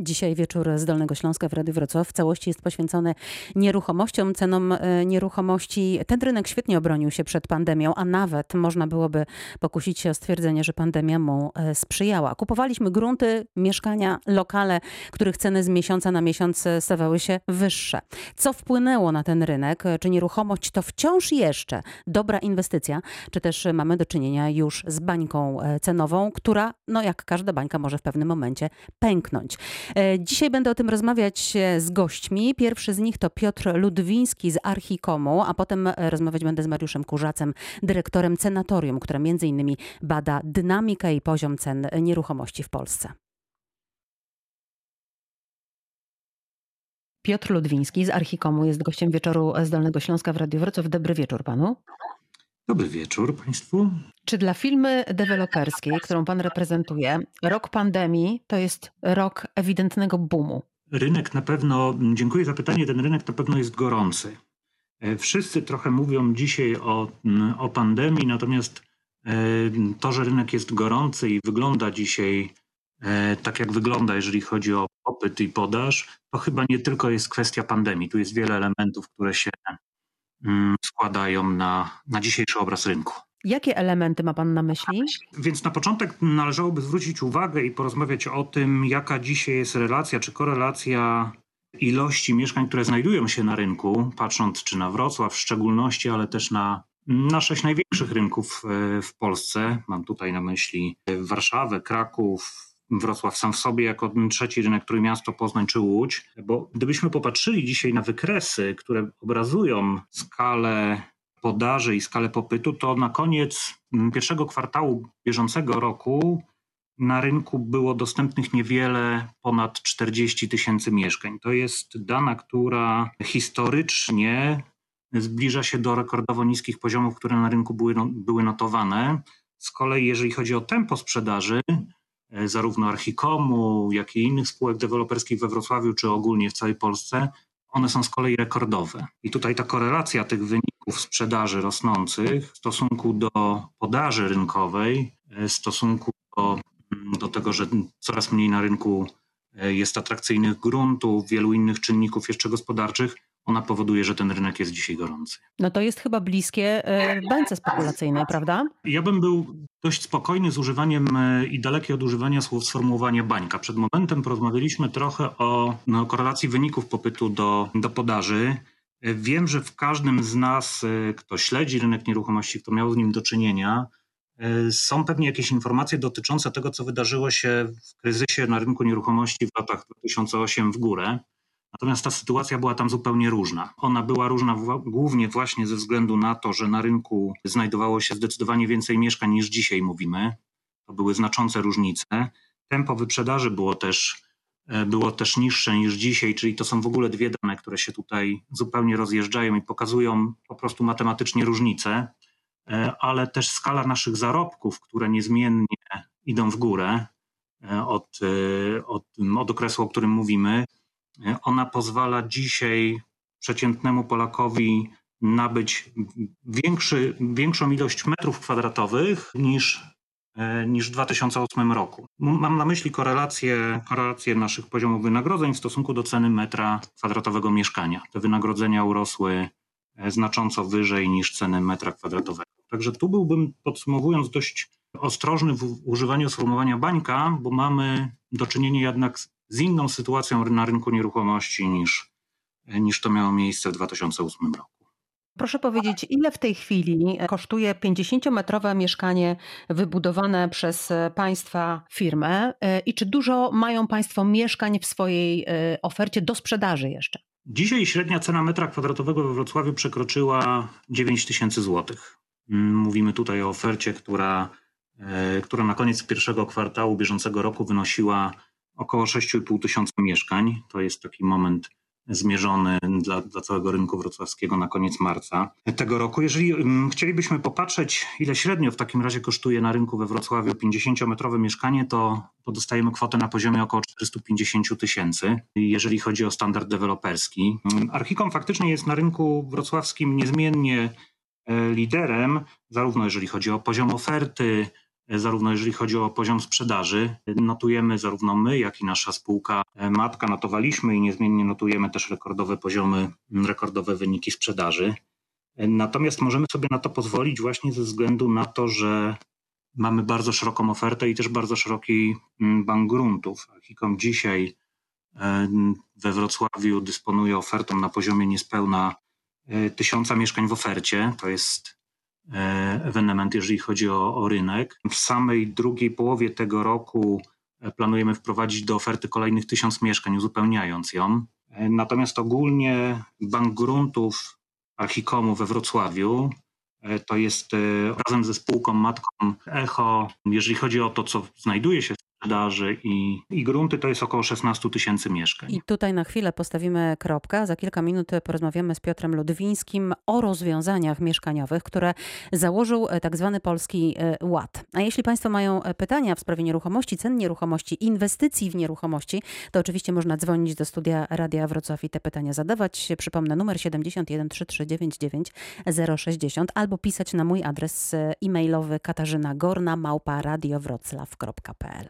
Dzisiaj wieczór z Dolnego Śląska w Radiu Wrocław w całości jest poświęcony nieruchomościom, cenom e, nieruchomości. Ten rynek świetnie obronił się przed pandemią, a nawet można byłoby pokusić się o stwierdzenie, że pandemia mu e, sprzyjała. Kupowaliśmy grunty, mieszkania, lokale, których ceny z miesiąca na miesiąc e, stawały się wyższe. Co wpłynęło na ten rynek? Czy nieruchomość to wciąż jeszcze dobra inwestycja, czy też mamy do czynienia już z bańką cenową, która, no jak każda bańka, może w pewnym momencie pęknąć. E, dzisiaj będę o tym rozmawiać e, z gośćmi. Pierwszy z nich to Piotr Ludwiński z Archikomu, a potem e, rozmawiać będę z Mariuszem Kurzacem, dyrektorem Cenatorium, które między innymi bada dynamikę i poziom cen nieruchomości w Polsce. Piotr Ludwiński z Archikomu jest gościem wieczoru z Śląska w Radiu Wrocław. Dobry wieczór panu. Dobry wieczór Państwu. Czy dla firmy deweloperskiej, którą Pan reprezentuje, rok pandemii to jest rok ewidentnego boomu? Rynek na pewno, dziękuję za pytanie, ten rynek na pewno jest gorący. E, wszyscy trochę mówią dzisiaj o, o pandemii, natomiast e, to, że rynek jest gorący i wygląda dzisiaj e, tak, jak wygląda, jeżeli chodzi o popyt i podaż, to chyba nie tylko jest kwestia pandemii. Tu jest wiele elementów, które się Mm, składają na, na dzisiejszy obraz rynku. Jakie elementy ma Pan na myśli? Więc na początek należałoby zwrócić uwagę i porozmawiać o tym, jaka dzisiaj jest relacja czy korelacja ilości mieszkań, które znajdują się na rynku, patrząc czy na Wrocław w szczególności, ale też na, na sześć największych rynków e, w Polsce. Mam tutaj na myśli Warszawę, Kraków, Wrocław sam w sobie jako trzeci rynek Trójmiasto, Poznań czy Łódź, bo gdybyśmy popatrzyli dzisiaj na wykresy, które obrazują skalę podaży i skalę popytu, to na koniec pierwszego kwartału bieżącego roku na rynku było dostępnych niewiele ponad 40 tysięcy mieszkań. To jest dana, która historycznie zbliża się do rekordowo niskich poziomów, które na rynku były, były notowane. Z kolei, jeżeli chodzi o tempo sprzedaży, zarówno Archikomu, jak i innych spółek deweloperskich we Wrocławiu, czy ogólnie w całej Polsce, one są z kolei rekordowe. I tutaj ta korelacja tych wyników sprzedaży rosnących w stosunku do podaży rynkowej, e, w stosunku do, mm, do tego, że coraz mniej na rynku e, jest atrakcyjnych gruntów, wielu innych czynników jeszcze gospodarczych, ona powoduje, że ten rynek jest dzisiaj gorący. No to jest chyba bliskie e, bańce spekulacyjnej, prawda? Ja bym był dość spokojny z używaniem e, i daleki od używania słów sformułowania bańka. Przed momentem porozmawialiśmy trochę o no, korelacji wyników popytu do, do podaży. E, wiem, że w każdym z nas, kto śledzi rynek nieruchomości, kto miał z nim do czynienia, są pewnie jakieś informacje dotyczące tego, co wydarzyło się w kryzysie na rynku nieruchomości w latach 2008 w górę. Natomiast ta sytuacja była tam zupełnie różna. Ona była różna głównie właśnie ze względu na to, że na rynku znajdowało się zdecydowanie więcej mieszkań niż dzisiaj mówimy. To były znaczące różnice. Tempo wyprzedaży było też, e, było też niższe niż dzisiaj, czyli to są w ogóle dwie dane, które się tutaj zupełnie rozjeżdżają i pokazują po prostu matematycznie różnice, e, ale też skala naszych zarobków, które niezmiennie idą w górę e, od, od, od okresu, o którym mówimy, ona pozwala dzisiaj przeciętnemu Polakowi nabyć większy, większą ilość metrów kwadratowych niż, e, niż w 2008 roku. Mam na myśli korelację, korelację naszych poziomów wynagrodzeń w stosunku do ceny metra kwadratowego mieszkania. Te wynagrodzenia urosły e, znacząco wyżej niż ceny metra kwadratowego. Także tu byłbym, podsumowując, dość ostrożny w używaniu sformułowania bańka, bo mamy do czynienia jednak z inną sytuacją na rynku nieruchomości niż, niż to miało miejsce w 2008 roku. Proszę powiedzieć, ile w tej chwili kosztuje 50-metrowe mieszkanie wybudowane przez Państwa firmę i czy dużo mają Państwo mieszkań w swojej e, ofercie do sprzedaży jeszcze? Dzisiaj średnia cena metra kwadratowego we Wrocławiu przekroczyła 9 tysięcy złotych. Mm, mówimy tutaj o ofercie, która, e, która na koniec pierwszego kwartału bieżącego roku wynosiła około 6,5 tysiąca mieszkań. To jest taki moment zmierzony dla, dla całego rynku wrocławskiego na koniec marca tego roku. Jeżeli um, chcielibyśmy popatrzeć, ile średnio w takim razie kosztuje na rynku we Wrocławiu 50-metrowe mieszkanie, to, to dostajemy kwotę na poziomie około 450 tysięcy, jeżeli chodzi o standard deweloperski. Mm, Archikom faktycznie jest na rynku wrocławskim niezmiennie e, liderem, zarówno jeżeli chodzi o poziom oferty, zarówno jeżeli chodzi o poziom sprzedaży. Notujemy zarówno my, jak i nasza spółka matka notowaliśmy i niezmiennie notujemy też rekordowe poziomy, rekordowe wyniki sprzedaży. Natomiast możemy sobie na to pozwolić właśnie ze względu na to, że mamy bardzo szeroką ofertę i też bardzo szeroki bank gruntów. Hikom dzisiaj we Wrocławiu dysponuje ofertą na poziomie niespełna e, tysiąca mieszkań w ofercie. To jest e, ewenement, jeżeli chodzi o, o rynek. W samej drugiej połowie tego roku e, planujemy wprowadzić do oferty kolejnych tysiąc mieszkań, uzupełniając ją. Natomiast ogólnie Bank Gruntów Archikomu we Wrocławiu to jest razem ze spółką matką Echo, jeżeli chodzi o to, co znajduje się i, i grunty to jest około 16 tysięcy mieszkań. I tutaj na chwilę postawimy kropkę. Za kilka minut porozmawiamy z Piotrem Ludwińskim o rozwiązaniach mieszkaniowych, które założył e, tak zwany Polski e, Ład. A jeśli Państwo mają e, pytania w sprawie nieruchomości, cen nieruchomości, inwestycji w nieruchomości, to oczywiście można dzwonić do studia Radia Wrocław i te pytania zadawać. Przypomnę numer 71 3399 060 albo pisać na mój adres e-mailowy katarzynagorna małpa radiowroclaw.pl.